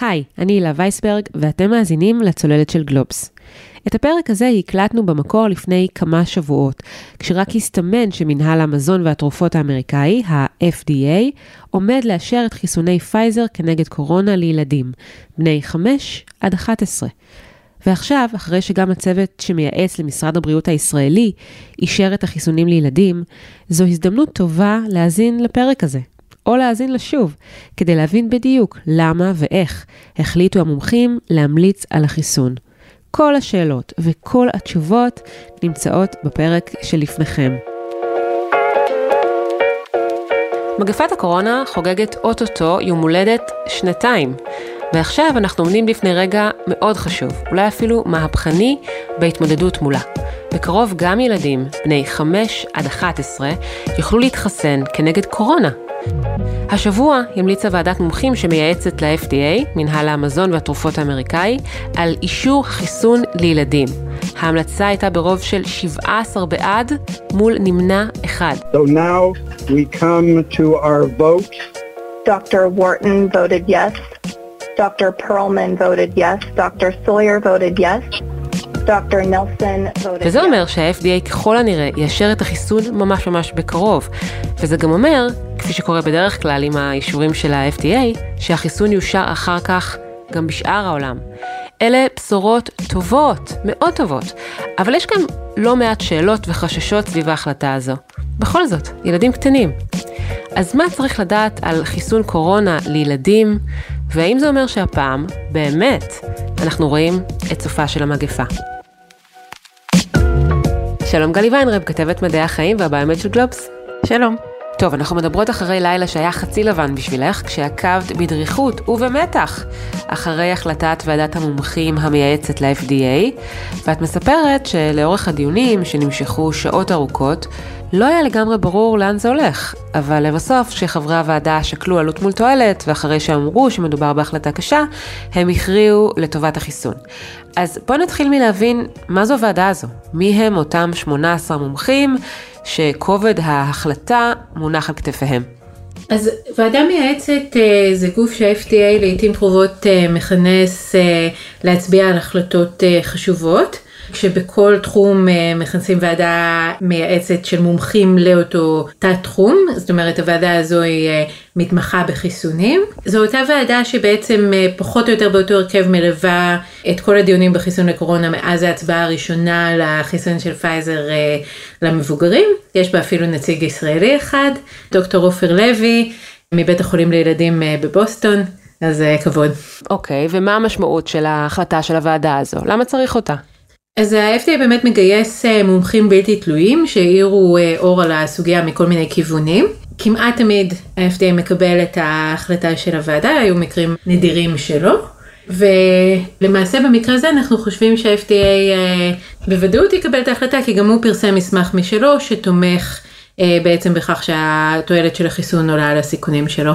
היי, אני הילה וייסברג, ואתם מאזינים לצוללת של גלובס. את הפרק הזה הקלטנו במקור לפני כמה שבועות, כשרק הסתמן שמנהל המזון והתרופות האמריקאי, ה-FDA, עומד לאשר את חיסוני פייזר כנגד קורונה לילדים, בני 5 עד 11. ועכשיו, אחרי שגם הצוות שמייעץ למשרד הבריאות הישראלי אישר את החיסונים לילדים, זו הזדמנות טובה להאזין לפרק הזה, או להאזין לשוב, כדי להבין בדיוק למה ואיך החליטו המומחים להמליץ על החיסון. כל השאלות וכל התשובות נמצאות בפרק שלפניכם. מגפת הקורונה חוגגת אוטוטו יום הולדת שנתיים, ועכשיו אנחנו עומדים בפני רגע מאוד חשוב, אולי אפילו מהפכני, בהתמודדות מולה. בקרוב גם ילדים, בני 5 עד 11, יוכלו להתחסן כנגד קורונה. השבוע המליצה ועדת מומחים שמייעצת ל-FDA, מנהל המזון והתרופות האמריקאי, על אישור חיסון לילדים. ההמלצה הייתה ברוב של 17 בעד מול נמנע אחד. So now we come to our vote. Dr. Wharton voted yes. Dr. Perlman voted yes. Dr. Sawyer voted yes. וזה. אומר שה-FDA ככל הנראה יאשר את החיסון ממש ממש בקרוב. וזה גם אומר, כפי שקורה בדרך כלל עם האישורים של ה-FDA, שהחיסון יאושר אחר כך גם בשאר העולם. אלה בשורות טובות, מאוד טובות, אבל יש גם לא מעט שאלות וחששות סביב ההחלטה הזו. בכל זאת, ילדים קטנים. אז מה צריך לדעת על חיסון קורונה לילדים, והאם זה אומר שהפעם, באמת, אנחנו רואים את סופה של המגפה? שלום גלי ויינרב, כתבת מדעי החיים והביומד של גלובס. שלום. טוב, אנחנו מדברות אחרי לילה שהיה חצי לבן בשבילך, כשעקבת בדריכות ובמתח אחרי החלטת ועדת המומחים המייעצת ל-FDA, ואת מספרת שלאורך הדיונים, שנמשכו שעות ארוכות, לא היה לגמרי ברור לאן זה הולך, אבל לבסוף, כשחברי הוועדה שקלו עלות מול תועלת, ואחרי שאמרו שמדובר בהחלטה קשה, הם הכריעו לטובת החיסון. אז בואו נתחיל מלהבין מה זו הוועדה הזו, מי הם אותם 18 מומחים שכובד ההחלטה מונח על כתפיהם. אז ועדה מייעצת אה, זה גוף שה-FDA לעיתים קרובות אה, מכנס אה, להצביע על החלטות חשובות, כשבכל תחום אה, מכנסים ועדה מייעצת של מומחים לאותו תת תחום, זאת אומרת הוועדה הזו היא אה, מתמחה בחיסונים. זו אותה ועדה שבעצם אה, פחות או יותר באותו הרכב מלווה את כל הדיונים בחיסון לקורונה מאז ההצבעה הראשונה לחיסון של פייזר למבוגרים. יש בה אפילו נציג ישראלי אחד, דוקטור עופר לוי מבית החולים לילדים בבוסטון, אז כבוד. אוקיי, ומה המשמעות של ההחלטה של הוועדה הזו? למה צריך אותה? אז ה-FDA באמת מגייס אה, מומחים בלתי תלויים שהאירו אה, אור על הסוגיה מכל מיני כיוונים. כמעט תמיד ה-FDA מקבל את ההחלטה של הוועדה, היו מקרים נדירים שלא. ולמעשה במקרה הזה אנחנו חושבים שה-FDA אה, בוודאות יקבל את ההחלטה כי גם הוא פרסם מסמך משלו שתומך בעצם בכך שהתועלת של החיסון עולה על הסיכונים שלו.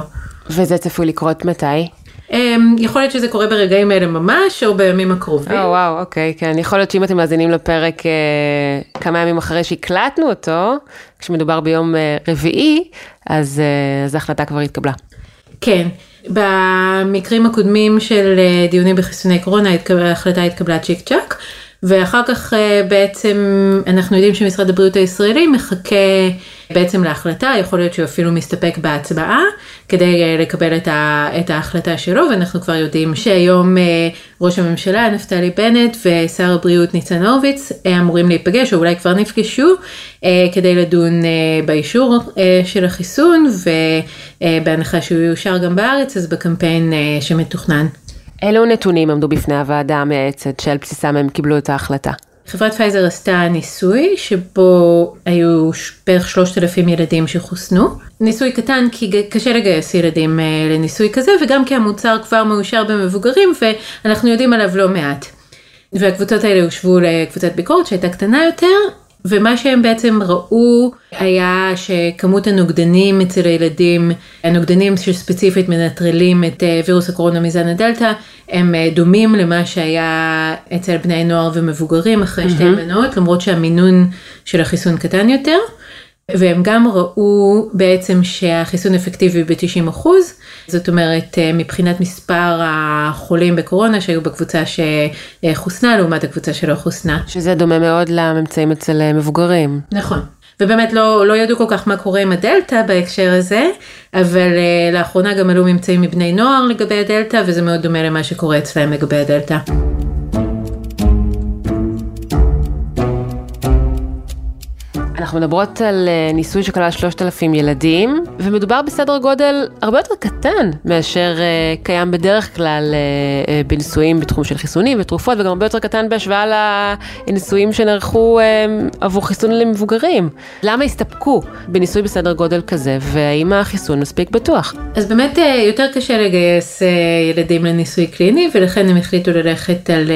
וזה צפוי לקרות מתי? אה, יכול להיות שזה קורה ברגעים האלה ממש או בימים הקרובים. או וואו, אוקיי, כן. יכול להיות שאם אתם מאזינים לפרק אה, כמה ימים אחרי שהקלטנו אותו, כשמדובר ביום אה, רביעי, אז, אה, אז ההחלטה כבר התקבלה. כן, במקרים הקודמים של דיונים בחיסוני קורונה ההחלטה התקבלה צ'יק צ'אק, ואחר כך אה, בעצם אנחנו יודעים שמשרד הבריאות הישראלי מחכה בעצם להחלטה, יכול להיות שהוא אפילו מסתפק בהצבעה כדי אה, לקבל את, ה, את ההחלטה שלו, ואנחנו כבר יודעים שהיום אה, ראש הממשלה נפתלי בנט ושר הבריאות ניצן הורוביץ אמורים להיפגש, או אולי כבר נפגשו, כדי לדון באישור של החיסון, ובהנחה שהוא יאושר גם בארץ, אז בקמפיין שמתוכנן. אילו נתונים עמדו בפני הוועדה המייעצת שעל בסיסם הם קיבלו את ההחלטה? חברת פייזר עשתה ניסוי שבו היו בערך 3,000 ילדים שחוסנו. ניסוי קטן כי קשה לגייס ילדים אה, לניסוי כזה וגם כי המוצר כבר מאושר במבוגרים ואנחנו יודעים עליו לא מעט. והקבוצות האלה הושוו לקבוצת ביקורת שהייתה קטנה יותר ומה שהם בעצם ראו היה שכמות הנוגדנים אצל הילדים, הנוגדנים שספציפית מנטרלים את אה, וירוס הקורונה מזן הדלתא, הם אה, דומים למה שהיה אצל בני נוער ומבוגרים אחרי שתי מנות, למרות שהמינון של החיסון קטן יותר. והם גם ראו בעצם שהחיסון אפקטיבי ב-90%, זאת אומרת מבחינת מספר החולים בקורונה שהיו בקבוצה שחוסנה לעומת הקבוצה שלא חוסנה. שזה דומה מאוד לממצאים אצל מבוגרים. נכון. ובאמת לא, לא ידעו כל כך מה קורה עם הדלתא בהקשר הזה, אבל uh, לאחרונה גם עלו ממצאים מבני נוער לגבי הדלתא, וזה מאוד דומה למה שקורה אצלם לגבי הדלתא. אנחנו מדברות על אה, ניסוי שכלל 3,000 ילדים, ומדובר בסדר גודל הרבה יותר קטן מאשר אה, קיים בדרך כלל אה, בניסויים בתחום של חיסונים ותרופות, וגם הרבה יותר קטן בהשוואה לניסויים שנערכו עבור חיסון למבוגרים. למה הסתפקו בניסוי בסדר גודל כזה, והאם החיסון מספיק בטוח? אז באמת יותר קשה לגייס ילדים לניסוי קליני, ולכן הם החליטו ללכת על...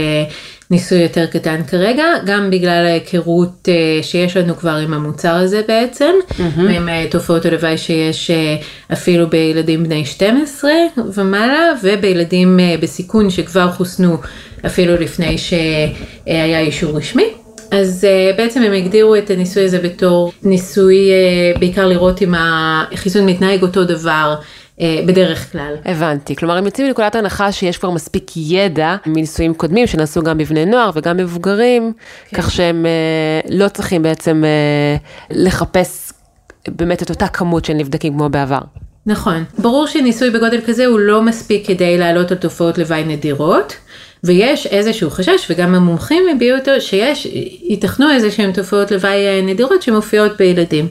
ניסוי יותר קטן כרגע, גם בגלל ההיכרות uh, שיש לנו כבר עם המוצר הזה בעצם, mm-hmm. עם uh, תופעות הלוואי שיש uh, אפילו בילדים בני 12 ומעלה, ובילדים uh, בסיכון שכבר חוסנו אפילו לפני שהיה אישור רשמי. אז uh, בעצם הם הגדירו את הניסוי הזה בתור ניסוי uh, בעיקר לראות אם החיסון מתנהג אותו דבר. אה, בדרך כלל. הבנתי, כלומר הם יוצאים מנקודת הנחה שיש כבר מספיק ידע מניסויים קודמים שנעשו גם בבני נוער וגם מבוגרים, כן. כך שהם אה, לא צריכים בעצם אה, לחפש באמת את אותה כמות של נבדקים כמו בעבר. נכון, ברור שניסוי בגודל כזה הוא לא מספיק כדי לעלות על תופעות לוואי נדירות. ויש איזשהו חשש, וגם המומחים הביעו אותו, שיש, ייתכנו איזה שהן תופעות לוואי נדירות שמופיעות בילדים.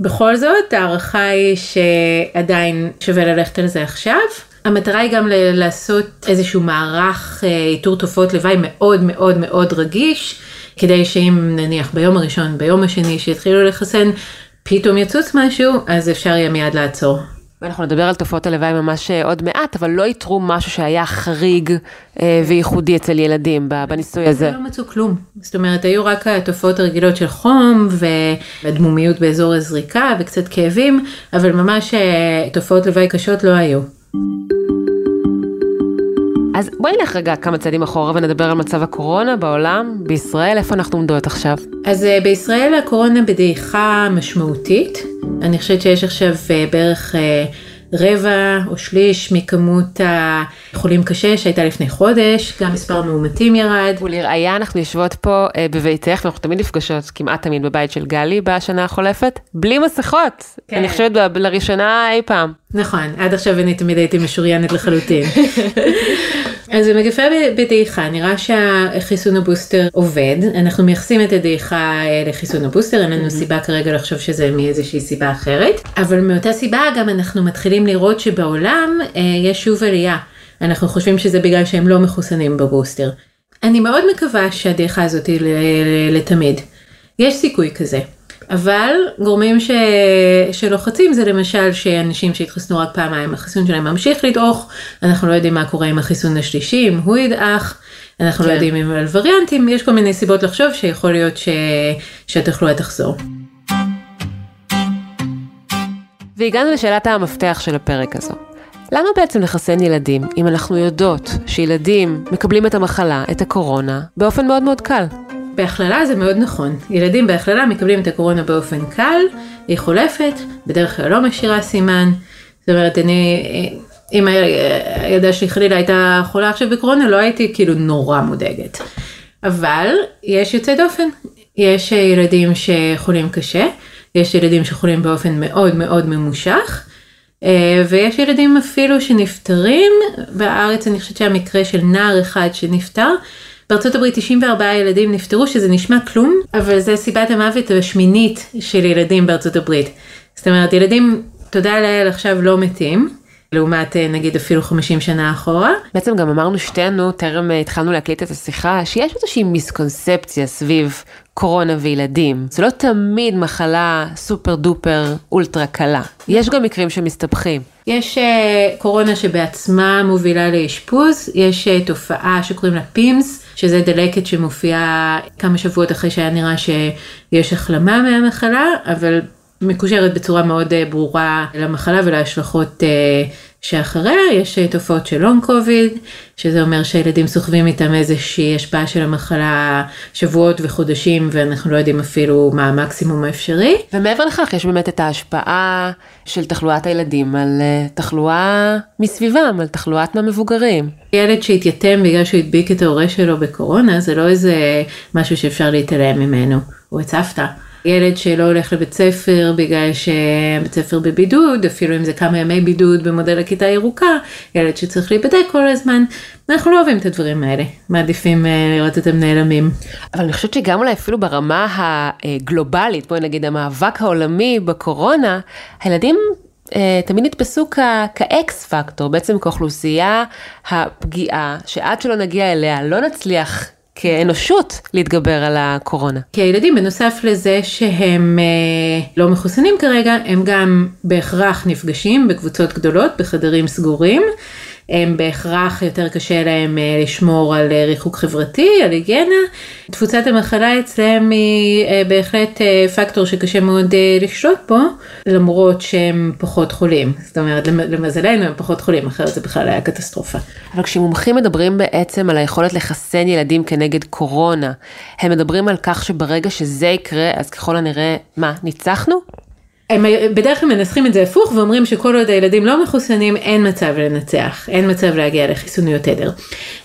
בכל זאת, ההערכה היא שעדיין שווה ללכת על זה עכשיו. המטרה היא גם לעשות איזשהו מערך אה, איתור תופעות לוואי מאוד מאוד מאוד רגיש, כדי שאם נניח ביום הראשון, ביום השני שיתחילו לחסן, פתאום יצוץ משהו, אז אפשר יהיה מיד לעצור. ואנחנו נדבר על תופעות הלוואי ממש אה, עוד מעט, אבל לא איתרו משהו שהיה חריג אה, וייחודי אצל ילדים בניסוי הזה. לא מצאו כלום. זאת אומרת, היו רק התופעות הרגילות של חום והדמומיות באזור הזריקה וקצת כאבים, אבל ממש אה, תופעות לוואי קשות לא היו. אז בואי נלך רגע כמה צעדים אחורה ונדבר על מצב הקורונה בעולם, בישראל, איפה אנחנו עומדות עכשיו? אז uh, בישראל הקורונה בדעיכה משמעותית. אני חושבת שיש עכשיו uh, בערך uh, רבע או שליש מכמות החולים קשה שהייתה לפני חודש, גם מספר המאומתים ירד. ולראיה אנחנו יושבות פה בביתך, ואנחנו תמיד נפגשות כמעט תמיד בבית של גלי בשנה החולפת, בלי מסכות. כן. אני חושבת לראשונה אי פעם. נכון, עד עכשיו אני תמיד הייתי משוריינת לחלוטין. אז זה מגפה בדעיכה, נראה שהחיסון הבוסטר עובד, אנחנו מייחסים את הדעיכה אה, לחיסון הבוסטר, אין לנו. סיבה כרגע לחשוב שזה מאיזושהי סיבה אחרת, אבל מאותה סיבה גם אנחנו מתחילים לראות שבעולם אה, יש שוב עלייה, אנחנו חושבים שזה בגלל שהם לא מחוסנים בבוסטר. אני מאוד מקווה שהדעיכה הזאת היא לתמיד, יש סיכוי כזה. אבל גורמים ש... שלוחצים זה למשל שאנשים שהתחסנו רק פעמיים, החיסון שלהם ממשיך לדעוך, אנחנו לא יודעים מה קורה עם החיסון השלישי, אם הוא ידעך, אנחנו לא כן. לא יודעים אם על וריאנטים, יש כל מיני סיבות לחשוב שיכול להיות ש... שהתחלואה תחזור. והגענו לשאלת המפתח של הפרק הזו. למה בעצם לחסן ילדים אם אנחנו יודעות שילדים מקבלים את המחלה, את הקורונה, באופן מאוד מאוד קל? בהכללה זה מאוד נכון. ילדים בהכללה מקבלים את הקורונה באופן קל, היא חולפת, בדרך כלל לא משאירה סימן. זאת אומרת, אני, אם הילדה שלי חלילה הייתה חולה עכשיו בקורונה, לא הייתי כאילו נורא מודאגת. אבל יש יוצא דופן, יש ילדים שחולים קשה, יש ילדים שחולים באופן מאוד מאוד ממושך, אה, ויש ילדים אפילו שנפטרים, בארץ אני חושבת שהמקרה של נער אחד שנפטר, בארצות הברית 94 ילדים נפטרו, שזה נשמע כלום, אבל זה סיבת המוות השמינית של ילדים בארצות הברית. זאת אומרת, ילדים, תודה לאל, עכשיו לא מתים. לעומת אה, נגיד אפילו 50 שנה אחורה. בעצם גם אמרנו שתינו, טרם אה, התחלנו להקליט את השיחה, שיש איזושהי מיסקונספציה סביב קורונה וילדים. זה לא תמיד מחלה super duper ultra קלה. יש גם מקרים שמסתבכים. יש אה, קורונה שבעצמה מובילה לאשפוז, יש אה, תופעה שקוראים לה PIMS, שזה דלקת שמופיעה כמה שבועות אחרי שהיה נראה שיש החלמה מהמחלה, אבל מקושרת בצורה מאוד uh, ברורה למחלה ולהשלכות uh, שאחריה יש תופעות של לונג קוביד, שזה אומר שהילדים סוחבים איתם איזושהי השפעה של המחלה שבועות וחודשים ואנחנו לא יודעים אפילו מה המקסימום האפשרי. ומעבר לכך יש באמת את ההשפעה של תחלואת הילדים על אה, תחלואה מסביבם, על תחלואת מהמבוגרים. ילד שהתייתם בגלל שהוא הדביק את ההורה שלו בקורונה זה לא איזה משהו שאפשר להתעלם ממנו, הוא הצפת. ילד שלא הולך לבית ספר בגלל שבית ספר בבידוד, אפילו אם זה כמה ימי בידוד במודל הכיתה הירוקה, ילד שצריך להיבדק כל הזמן, אנחנו לא אוהבים את הדברים האלה, מעדיפים אה, לראות אותם נעלמים. אבל אני חושבת שגם אולי אפילו ברמה הגלובלית, בואי נגיד המאבק העולמי בקורונה, הילדים אה, תמיד נתפסו כאקס פקטור, בעצם כאוכלוסייה הפגיעה, שעד שלא נגיע אליה לא נצליח כאנושות להתגבר על הקורונה. כי הילדים בנוסף לזה שהם אה, לא מחוסנים כרגע, הם גם בהכרח נפגשים בקבוצות גדולות, בחדרים סגורים. הם בהכרח יותר קשה להם אה, לשמור על אה, ריחוק חברתי, על היגיינה. תפוצת המחלה אצלם היא אה, בהחלט פקטור שקשה מאוד לשלוט בו, למרות שהם פחות חולים. זאת אומרת, למזלנו הם פחות חולים, אחרת זה בכלל היה קטסטרופה. אבל כשמומחים מדברים בעצם על היכולת לחסן ילדים כנגד קורונה, הם מדברים על כך שברגע שזה יקרה, אז ככל הנראה, מה, ניצחנו? הם בדרך כלל מנסחים את זה הפוך ואומרים שכל עוד הילדים לא מחוסנים אין מצב לנצח, אין מצב להגיע לחיסוניות עדר.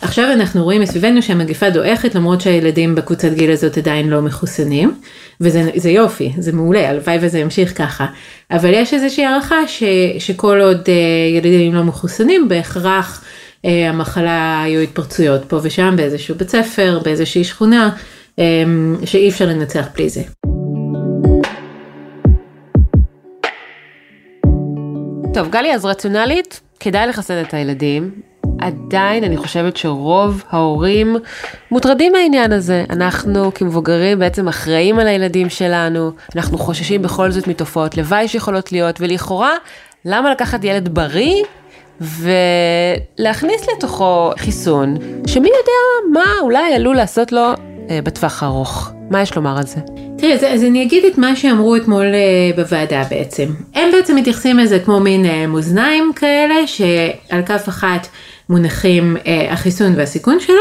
עכשיו אנחנו רואים מסביבנו שהמגפה דועכת למרות שהילדים בקבוצת גיל הזאת עדיין לא מחוסנים, וזה יופי, זה מעולה, הלוואי וזה ימשיך ככה. אבל יש איזושהי הערכה ש, שכל עוד uh, ילדים לא מחוסנים בהכרח uh, המחלה היו התפרצויות פה ושם באיזשהו בית ספר, באיזושהי שכונה, um, שאי אפשר לנצח בלי זה. טוב, גלי, אז רציונלית, כדאי לחסן את הילדים. עדיין אני חושבת שרוב ההורים מוטרדים מהעניין הזה. אנחנו כמבוגרים בעצם אחראים על הילדים שלנו, אנחנו חוששים בכל זאת מתופעות לוואי שיכולות להיות, ולכאורה, למה לקחת ילד בריא ולהכניס לתוכו חיסון, שמי יודע מה אולי עלול לעשות לו אה, בטווח הארוך. מה יש לומר על זה? תראי, אז, אז אני אגיד את מה שאמרו אתמול אה, בוועדה בעצם. הם בעצם מתייחסים לזה כמו מין אה, מאזניים כאלה, שעל כף אחת מונחים אה, החיסון והסיכון שלו,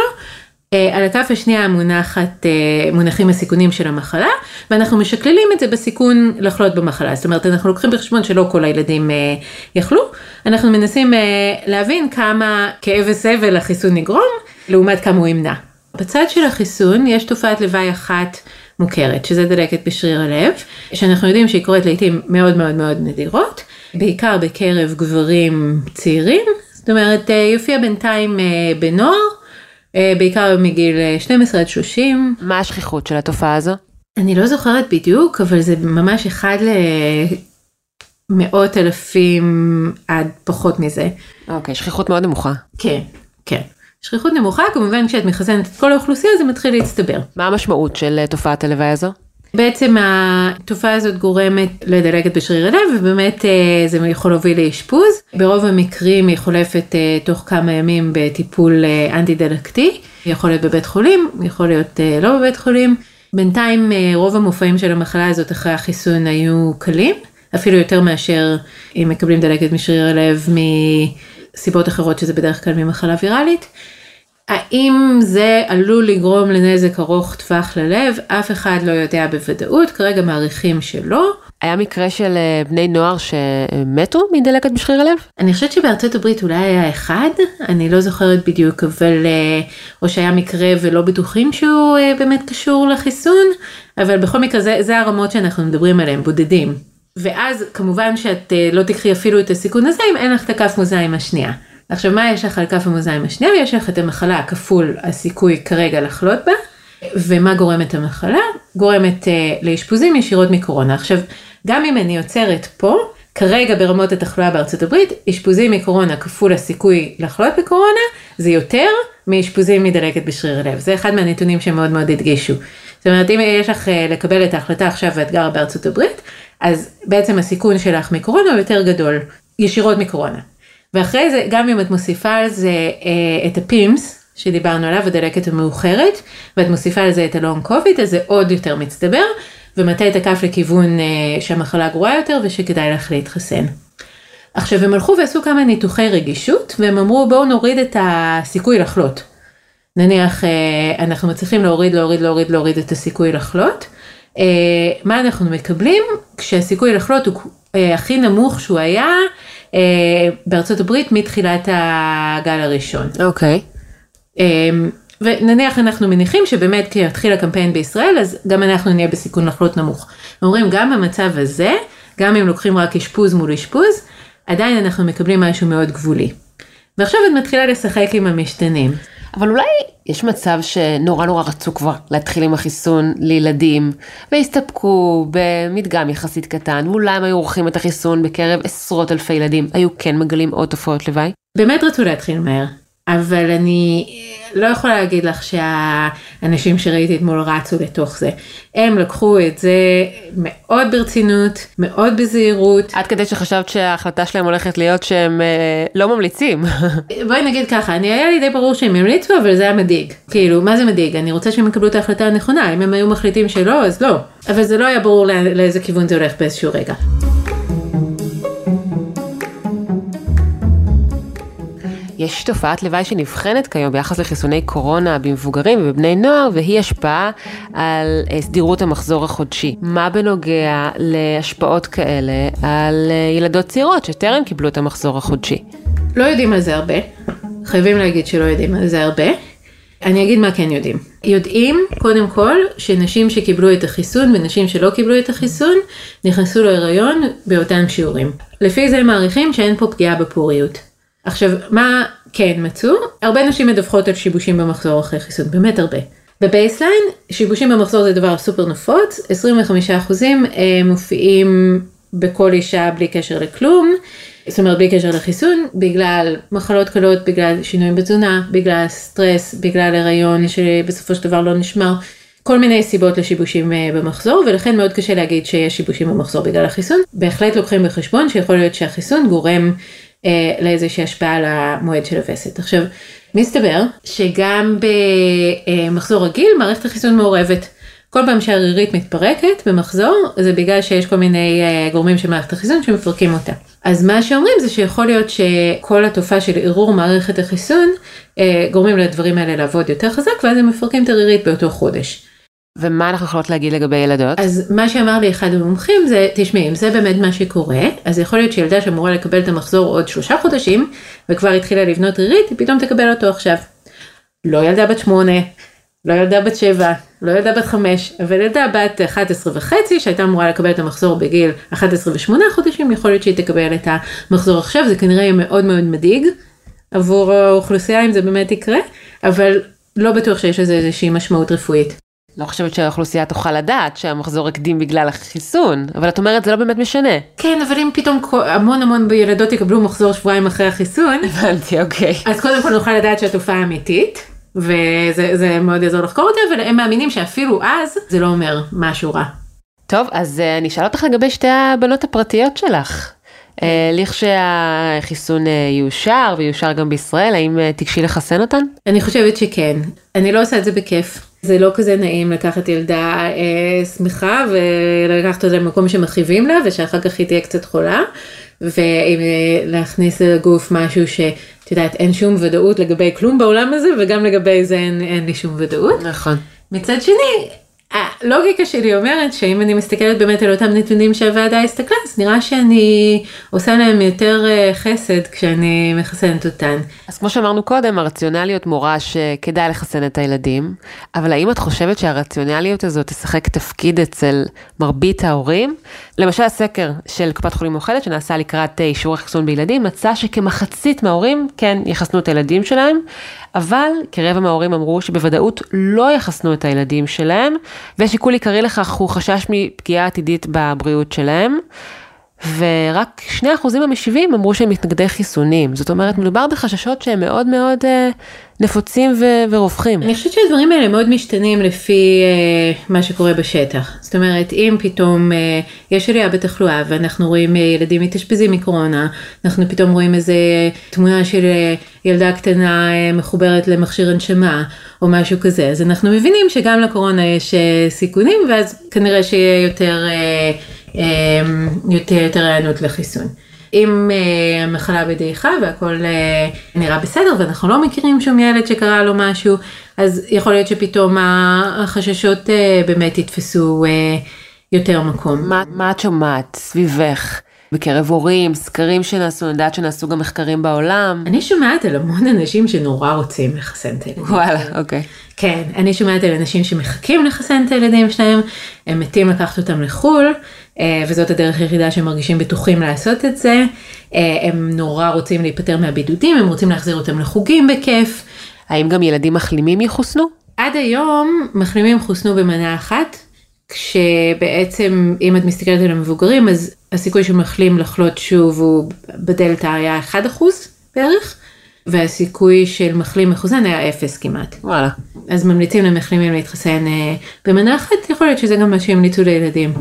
על הכף השנייה מונחת, מונחים הסיכונים של המחלה, ואנחנו משקללים את זה בסיכון לחלות במחלה. זאת אומרת, אנחנו לוקחים בחשבון שלא כל הילדים יחלו, אנחנו מנסים להבין כמה כאב וסבל החיסון יגרום, לעומת כמה הוא ימנע. בצד של החיסון יש תופעת לוואי אחת מוכרת, שזה דלקת בשריר הלב, שאנחנו יודעים שהיא קורית לעיתים מאוד מאוד מאוד נדירות, בעיקר בקרב גברים צעירים, זאת אומרת אה, יופיע בינתיים אה, בנוער, אה, בעיקר מגיל 12 עד 30. מה השכיחות של התופעה הזו? אני לא זוכרת בדיוק, אבל זה ממש אחד למאות אלפים עד פחות מזה. אוקיי, שכיחות מאוד נמוכה. כן, כן. שכיחות נמוכה, כמובן כשאת מחסנת את כל האוכלוסייה זה מתחיל להצטבר. מה המשמעות של אה, תופעת הלוואי הזו? בעצם התופעה הזאת גורמת לדלקת בשריר הלב ובאמת אה, זה יכול להוביל לאשפוז. ברוב המקרים היא חולפת אה, תוך כמה ימים בטיפול אנטי דלקתי, יכול להיות בבית חולים, יכול להיות לא בבית חולים. בינתיים רוב המופעים של המחלה הזאת אחרי החיסון היו קלים, אפילו יותר מאשר אם מקבלים דלקת משריר הלב מסיבות אחרות שזה בדרך כלל ממחלה ויראלית. האם זה עלול לגרום לנזק ארוך טווח ללב? אף אחד לא יודע בוודאות, כרגע מעריכים שלא. היה מקרה של אה, בני נוער שמתו מדלקת בשריר הלב? אני חושבת שבארצות הברית אולי היה אחד, אני לא זוכרת בדיוק, אבל אה, או שהיה מקרה ולא בטוחים שהוא אה, באמת קשור לחיסון, אבל בכל מקרה זה, זה הרמות שאנחנו מדברים עליהן, בודדים. ואז כמובן שאת לא תקחי אפילו את הסיכון הזה אם אין לך את הכף מאזניים השנייה. עכשיו מה יש לך על כף המאזניים השנייה? יש לך את המחלה כפול הסיכוי כרגע לחלות בה, ומה גורמת המחלה? גורמת uh, לאשפוזים ישירות מקורונה. עכשיו, גם אם אני עוצרת פה, כרגע ברמות התחלואה בארצות הברית, אשפוזים מקורונה כפול הסיכוי לחלות בקורונה, זה יותר מאשפוזים מדלקת בשריר הלב. זה אחד מהנתונים שמאוד מאוד הדגישו. זאת אומרת, אם יש לך אה, לקבל את ההחלטה עכשיו ואת גרה בארצות הברית, אז בעצם הסיכון שלך מקורונה הוא יותר גדול, ישירות מקורונה. ואחרי זה, גם אם את מוסיפה על זה אה, את ה PIMS, שדיברנו עליו, הדלקת המאוחרת, ואת מוסיפה על זה את ה long COVID, אז זה עוד יותר מצטבר, ומטה את הכף לכיוון אה, שהמחלה גרועה יותר ושכדאי לך להתחסן. עכשיו הם הלכו ועשו כמה ניתוחי רגישות והם אמרו בואו נוריד את הסיכוי לחלות. נניח אה, אנחנו מצליחים להוריד להוריד להוריד להוריד את הסיכוי לחלות. אה, מה אנחנו מקבלים כשהסיכוי לחלות הוא אה, הכי נמוך שהוא היה בארצות הברית מתחילת הגל הראשון. אוקיי. Okay. ונניח אנחנו מניחים שבאמת כשיתחיל הקמפיין בישראל אז גם אנחנו נהיה בסיכון לחלות נמוך. אומרים גם במצב הזה, גם אם לוקחים רק אשפוז מול אשפוז, עדיין אנחנו מקבלים משהו מאוד גבולי. ועכשיו את מתחילה לשחק עם המשתנים. אבל אולי יש מצב שנורא נורא רצו כבר להתחיל עם החיסון לילדים, והסתפקו במדגם יחסית קטן, ואולי הם היו עורכים את החיסון בקרב עשרות אלפי ילדים, היו כן מגלים עוד תופעות לוואי? באמת רצו להתחיל מהר. אבל אני לא יכולה להגיד לך שהאנשים שראיתי אתמול רצו לתוך זה. הם לקחו את זה מאוד ברצינות, מאוד בזהירות. עד כדי שחשבת שההחלטה שלהם הולכת להיות שהם אה, לא ממליצים. בואי נגיד ככה, אני היה לי די ברור שהם ימליצו, אבל זה היה מדאיג. כאילו, מה זה מדאיג? אני רוצה שהם יקבלו את ההחלטה הנכונה, אם הם היו מחליטים שלא, אז לא. אבל זה לא היה ברור לא, לאיזה כיוון זה הולך באיזשהו רגע. יש תופעת לוואי שנבחנת כיום ביחס לחיסוני קורונה במבוגרים ובבני נוער, והיא השפעה על אה, סדירות המחזור החודשי. מה בנוגע להשפעות כאלה על אה, ילדות צעירות שטרם קיבלו את המחזור החודשי? לא יודעים על זה הרבה, חייבים להגיד שלא יודעים על זה הרבה. אני אגיד מה כן יודעים. יודעים קודם כל שנשים שקיבלו את החיסון ונשים שלא קיבלו את החיסון נכנסו להיריון באותם שיעורים. לפי זה מעריכים שאין פה פגיעה בפוריות. עכשיו, מה כן מצאו? הרבה נשים מדווחות על שיבושים במחזור אחרי חיסון, באמת הרבה. ב baseline, שיבושים במחזור זה דבר סופר נפוץ, 25% אה, מופיעים בכל אישה בלי קשר לכלום, זאת אומרת בלי קשר לחיסון, בגלל מחלות קלות, בגלל שינויים בתזונה, בגלל סטרס, בגלל הריון שבסופו של דבר לא נשמר. כל מיני סיבות לשיבושים אה, במחזור ולכן מאוד קשה להגיד שיש שיבושים במחזור בגלל החיסון. בהחלט לוקחים בחשבון שיכול להיות שהחיסון גורם לאיזושהי השפעה על המועד של הווסת. עכשיו, מסתבר שגם במחזור רגיל מערכת החיסון מעורבת. כל פעם שהרירית מתפרקת במחזור זה בגלל שיש כל מיני אה, גורמים של מערכת החיסון שמפרקים אותה. אז מה שאומרים זה שיכול להיות שכל התופעה של ערעור מערכת החיסון אה, גורמים לדברים האלה לעבוד יותר חזק ואז הם מפרקים את הרירית באותו חודש. ומה אנחנו יכולות להגיד לגבי ילדות? אז מה שאמר לי אחד המומחים זה, תשמעי, אם זה באמת מה שקורה, אז יכול להיות שילדה שאמורה לקבל את המחזור עוד שלושה חודשים, וכבר התחילה לבנות רירית, היא פתאום תקבל אותו עכשיו. לא ילדה בת שמונה, לא ילדה בת שבע, לא ילדה בת חמש, אבל ילדה בת 11 וחצי שהייתה אמורה לקבל את המחזור בגיל 11 ושמונה חודשים, יכול להיות שהיא תקבל את המחזור עכשיו, זה כנראה יהיה מאוד מאוד מדאיג עבור האוכלוסייה אם זה באמת יקרה, אבל לא בטוח שיש לזה איזושהי משמעות רפואית. לא חושבת שהאוכלוסייה תוכל לדעת שהמחזור הקדים בגלל החיסון, אבל את אומרת זה לא באמת משנה. כן, אבל אם פתאום המון המון ילדות יקבלו מחזור שבועיים אחרי החיסון, הבנתי, אוקיי. אז קודם כל נוכל לדעת שהתופעה אמיתית, וזה מאוד יעזור לחקור אותה, אבל הם מאמינים שאפילו אז זה לא אומר משהו רע. טוב, אז אה, אני אשאל אותך לגבי שתי הבנות הפרטיות שלך. אה, לכשהחיסון אה, יאושר ויאושר גם בישראל, האם תיגשי לחסן אותן? אני חושבת שכן. אני לא עושה את זה בכיף. זה לא כזה נעים לקחת ילדה אה, שמחה ולקחת אותה למקום שמכאיבים לה ושאחר כך היא תהיה קצת חולה. ולהכניס לגוף משהו שאת יודעת אין שום ודאות לגבי כלום בעולם הזה וגם לגבי זה אין, אין לי שום ודאות. נכון. מצד שני הלוגיקה שלי אומרת שאם אני מסתכלת באמת על אותם נתונים שהוועדה הסתכלה, אז נראה שאני עושה להם יותר אה, חסד כשאני מחסנת אותן. אז כמו שאמרנו קודם, הרציונליות מורה שכדאי לחסן את הילדים, אבל האם את חושבת שהרציונליות הזאת תשחק תפקיד אצל מרבית ההורים? למשל הסקר של קופת חולים מאוחדת שנעשה לקראת אה, אישור החיסון בילדים, מצא שכמחצית מההורים כן יחסנו את הילדים שלהם, אבל כרבע מההורים אמרו שבוודאות לא יחסנו את הילדים שלהם, ושיקול עיקרי לכך הוא חשש מפגיעה עתידית בבריאות שלהם. ורק 2% המשיבים אמרו שהם מתנגדי חיסונים. זאת אומרת, מדובר בחששות שהם מאוד מאוד אה, נפוצים ו- ורווחים. אני חושבת שהדברים האלה מאוד משתנים לפי אה, מה שקורה בשטח. זאת אומרת, אם פתאום אה, יש עלייה בתחלואה ואנחנו רואים אה, ילדים מתאשפזים מקורונה, אנחנו פתאום רואים איזה תמונה של אה, ילדה קטנה אה, מחוברת למכשיר הנשמה או משהו כזה, אז אנחנו מבינים שגם לקורונה יש אה, סיכונים ואז כנראה שיהיה יותר... אה, אמ, יותר יותר הענות לחיסון. אם אה, המחלה בדעיכה והכל אה, נראה בסדר ואנחנו לא מכירים שום ילד שקרה לו משהו, אז יכול להיות שפתאום החששות אה, באמת יתפסו אה, יותר מקום. מה, מה את שומעת סביבך? בקרב הורים, סקרים שנעשו, אני יודעת שנעשו גם מחקרים בעולם. אני שומעת על המון אנשים שנורא רוצים לחסן את הילדים. וואלה, אוקיי. כן, אני שומעת על אנשים שמחכים לחסן את הילדים שלהם, הם מתים לקחת אותם לחו"ל, אה, וזאת הדרך היחידה שהם מרגישים בטוחים לעשות את זה. אה, הם נורא רוצים להיפטר מהבידודים, הם רוצים להחזיר אותם לחוגים בכיף. האם גם ילדים מחלימים יחוסנו? עד היום מחלימים חוסנו במנה אחת, כשבעצם אם את מסתכלת על המבוגרים אז הסיכוי שמחלים לחלות שוב הוא בדלתא היה 1% בערך. והסיכוי של מחלים מחוסן היה אפס כמעט. וואלה. אז ממליצים למחלימים להתחסן אה, במנה אחת, יכול להיות שזה גם מה שהמליצו לילדים.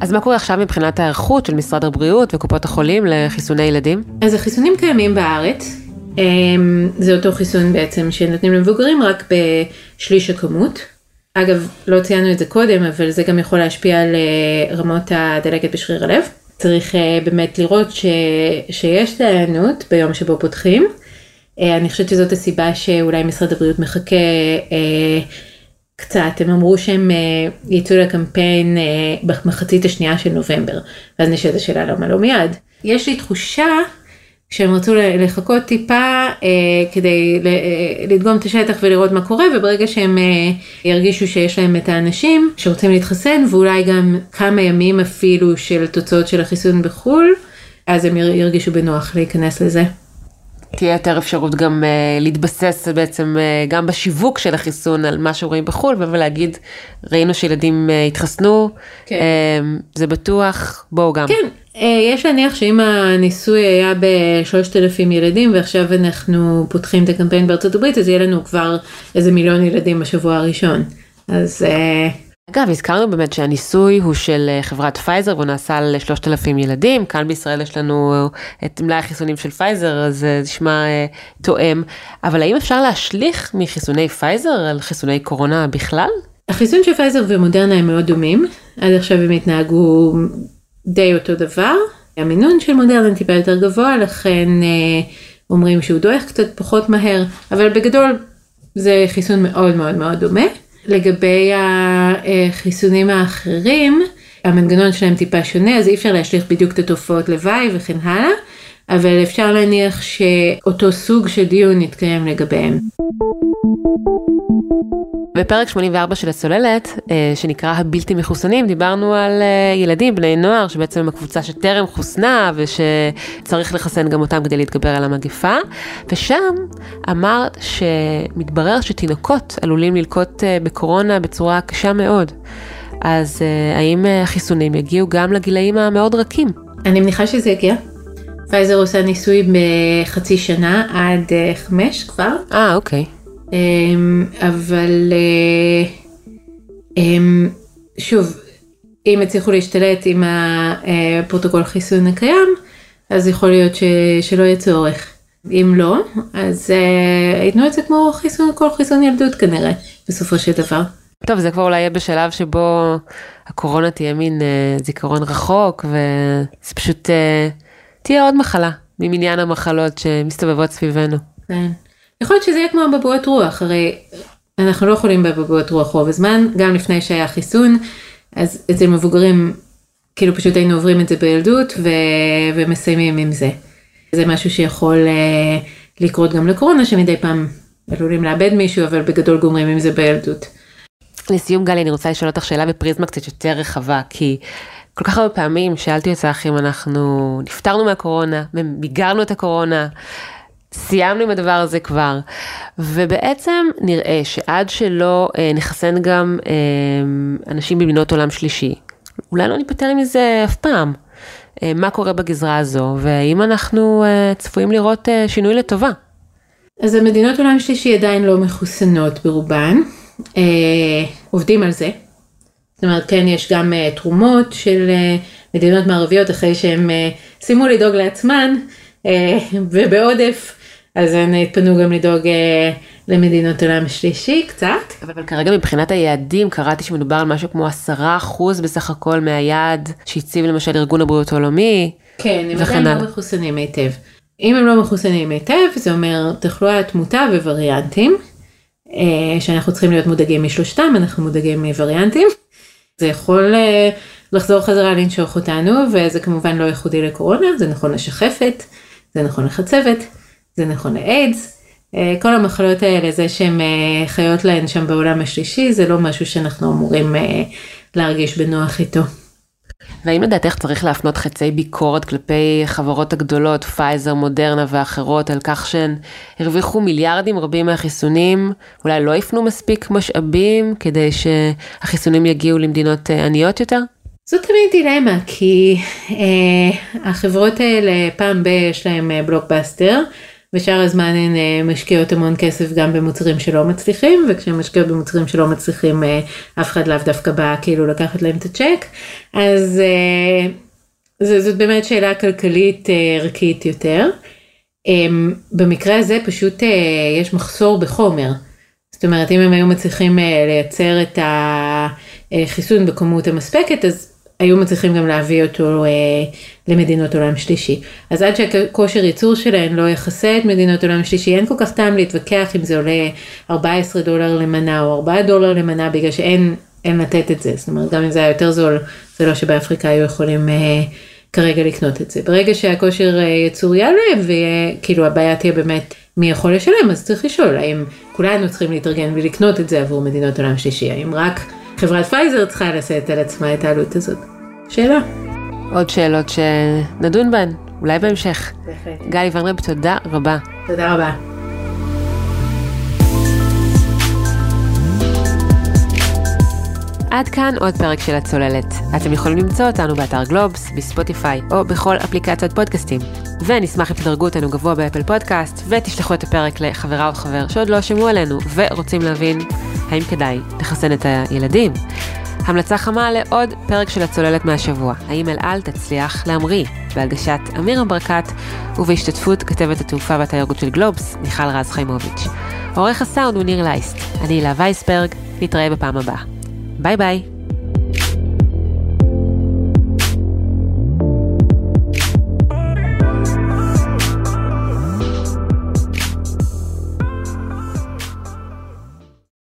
אז מה קורה עכשיו מבחינת ההיערכות של משרד הבריאות וקופות החולים לחיסוני ילדים? אז החיסונים קיימים בארץ. אמ, זה אותו חיסון בעצם שנותנים למבוגרים רק בשליש הכמות. אגב, לא ציינו את זה קודם, אבל זה גם יכול להשפיע על אה, רמות הדלקת בשריר הלב. צריך אה, באמת לראות ש, שיש דיינות ביום שבו פותחים. אה, אני חושבת שזאת הסיבה שאולי משרד הבריאות מחכה קצת, הם אמרו שהם יצאו לקמפיין במחצית השנייה של נובמבר, ואז נשאלת השאלה למה לא מיד. יש לי תחושה שהם רצו לחכות טיפה אה, כדי אה, לדגום את השטח ולראות מה קורה וברגע שהם אה, ירגישו שיש להם את האנשים שרוצים להתחסן ואולי גם כמה ימים אפילו של תוצאות של החיסון בחו"ל אז הם ירגישו בנוח להיכנס לזה. תהיה יותר אפשרות גם uh, להתבסס בעצם uh, גם בשיווק של החיסון על מה שרואים בחו"ל ולהגיד ראינו שילדים uh, התחסנו, כן. uh, זה בטוח, בואו גם. כן, יש להניח שאם הניסוי היה בשלושת אלפים ילדים ועכשיו אנחנו פותחים את הקמפיין בארצות הברית אז יהיה לנו כבר איזה מיליון ילדים בשבוע הראשון. אז uh, אגב, הזכרנו באמת שהניסוי הוא של אה, חברת פייזר והוא נעשה על 3,000 ילדים, כאן בישראל יש לנו אה, את מלאי החיסונים של פייזר, אז זה נשמע אה, תואם, אבל האם אפשר להשליך מחיסוני פייזר על חיסוני קורונה בכלל? החיסון של פייזר ומודרנה הם מאוד דומים, עד עכשיו הם התנהגו די אותו דבר, המינון של מודרנה טיפה יותר גבוה, לכן אומרים שהוא דועך קצת פחות מהר, אבל בגדול זה חיסון מאוד מאוד מאוד דומה. לגבי החיסונים האחרים, המנגנון שלהם טיפה שונה, אז אי אפשר להשליך בדיוק את התופעות לוואי וכן הלאה, אבל אפשר להניח שאותו סוג של דיון יתקיים לגביהם. בפרק 84 של הצוללת, אה, שנקרא הבלתי מחוסנים, דיברנו על אה, ילדים, בני נוער, שבעצם הם הקבוצה שטרם חוסנה ושצריך לחסן גם אותם כדי להתגבר על המגפה, ושם אמרת שמתברר שתינוקות עלולים ללקוט אה, בקורונה בצורה קשה מאוד. אז האם החיסונים יגיעו גם לגילאים המאוד רכים? אני מניחה שזה יגיע. פייזר עושה ניסוי בחצי שנה עד חמש כבר. אה, אוקיי. אמ, אבל אה, אמ, שוב, אם יצליחו להשתלט עם הפרוטוקול חיסון הקיים, אז יכול להיות ש, שלא יהיה צורך. אם לא, אז uh, ייתנו את זה כמו חיסון, כל חיסון ילדות כנראה, בסופו של דבר. טוב, זה כבר אולי יהיה בשלב שבו הקורונה תהיה מין uh, זיכרון רחוק, וזה פשוט uh, תהיה עוד מחלה ממניין המחלות שמסתובבות סביבנו. כן. יכול להיות שזה יהיה כמו בבואות רוח, הרי אנחנו לא יכולים בבואות רוח רוב הזמן, גם לפני שהיה חיסון, אז אצל מבוגרים כאילו פשוט היינו עוברים את זה בילדות ו... ומסיימים עם זה. זה משהו שיכול uh, לקרות גם לקורונה, שמדי פעם עלולים לאבד מישהו, אבל בגדול גומרים עם זה בילדות. לסיום גלי, אני רוצה לשאול אותך שאלה בפריזמה קצת יותר רחבה, כי כל כך הרבה פעמים שאלתי אותך אם אנחנו נפטרנו מהקורונה, מיגרנו את הקורונה, סיימנו עם הדבר הזה כבר, ובעצם נראה שעד שלא אה, נחסן גם אה, אנשים במדינות עולם שלישי, אולי לא ניפטר מזה אף פעם. אה, מה קורה בגזרה הזו, והאם אנחנו אה, צפויים לראות אה, שינוי לטובה. אז המדינות עולם שלישי עדיין לא מחוסנות ברובן, אה, עובדים על זה. זאת אומרת, כן, יש גם אה, תרומות של אה, מדינות מערביות אחרי שהם אה, סיימו לדאוג לעצמן, אה, ובעודף אז הן התפנו גם לדאוג אה, למדינות עולם שלישי קצת. אבל כרגע מבחינת היעדים קראתי שמדובר על משהו כמו עשרה אחוז בסך הכל מהיעד שהציב למשל ארגון הבריאות העולמי. כן, הם עדיין. לא מחוסנים היטב. אם הם לא מחוסנים היטב, זה אומר תחלואה תמותה ווריאנטים, אה, שאנחנו צריכים להיות מודאגים משלושתם, אנחנו מודאגים מווריאנטים. זה יכול אה, לחזור חזרה לנשוך אותנו, וזה כמובן לא ייחודי לקורונה, זה נכון לשחפת, זה נכון לחצבת, זה נכון לאיידס. אה, כל המחלות האלה, זה שהן אה, חיות להן שם בעולם השלישי, זה לא משהו שאנחנו אמורים אה, להרגיש בנוח איתו. והאם לדעתך צריך להפנות חצי ביקורת כלפי החברות הגדולות, פייזר, מודרנה ואחרות, על כך שהן הרוויחו מיליארדים רבים מהחיסונים, אולי לא יפנו מספיק משאבים כדי שהחיסונים יגיעו למדינות עניות יותר? זאת תמיד דילמה, כי אה, החברות האלה פעם ב- יש להם אה, ושאר הזמן הן אה, משקיעות המון כסף גם במוצרים שלא מצליחים, וכשהן משקיעות במוצרים שלא מצליחים אה, אף אחד לאו דווקא בא כאילו לקחת להם את הצ'ק, אז אה, זה, זאת באמת שאלה כלכלית ערכית יותר. אה, במקרה הזה פשוט יש מחסור בחומר. זאת אומרת, אם הם היו מצליחים לייצר את החיסון בכמות המספקת, אז היו מצליחים גם להביא אותו אה, למדינות עולם שלישי. אז עד שהכושר ייצור שלהן לא יכסה את מדינות עולם שלישי, אין כל כך טעם להתווכח אם זה עולה 14 דולר למנה או 4 דולר למנה, בגלל שאין אין לתת את זה. זאת אומרת, גם אם זה היה יותר זול, זה לא שבאפריקה היו יכולים אה, כרגע לקנות את זה. ברגע שהכושר אה, ייצור יעלה, וכאילו הבעיה תהיה באמת מי יכול לשלם, אז צריך לשאול האם כולנו צריכים להתארגן ולקנות את זה עבור מדינות עולם שלישי, האם רק חברת פייזר צריכה לשאת על עצמה את העלות הזאת. שאלה. עוד שאלות שנדון בהן, אולי בהמשך. בהחלט. גלי ונרב, תודה רבה. תודה רבה. עד כאן עוד פרק של הצוללת. אתם יכולים למצוא אותנו באתר גלובס, בספוטיפיי או בכל אפליקציות פודקאסטים. ונשמח אם תדרגו אותנו גבוה באפל פודקאסט ותשלחו את הפרק לחברה או חבר שעוד לא שמעו עלינו ורוצים להבין האם כדאי לחסן את הילדים. המלצה חמה לעוד פרק של הצוללת מהשבוע, האם אל על תצליח להמריא, בהגשת אמירה ברקת ובהשתתפות כתבת התעופה והתיירות של גלובס, מיכל רז חיימוביץ'. עורך הסאונד הוא ניר לייסט, אני הילה וייסברג, נתראה בפעם הבאה. ביי ביי.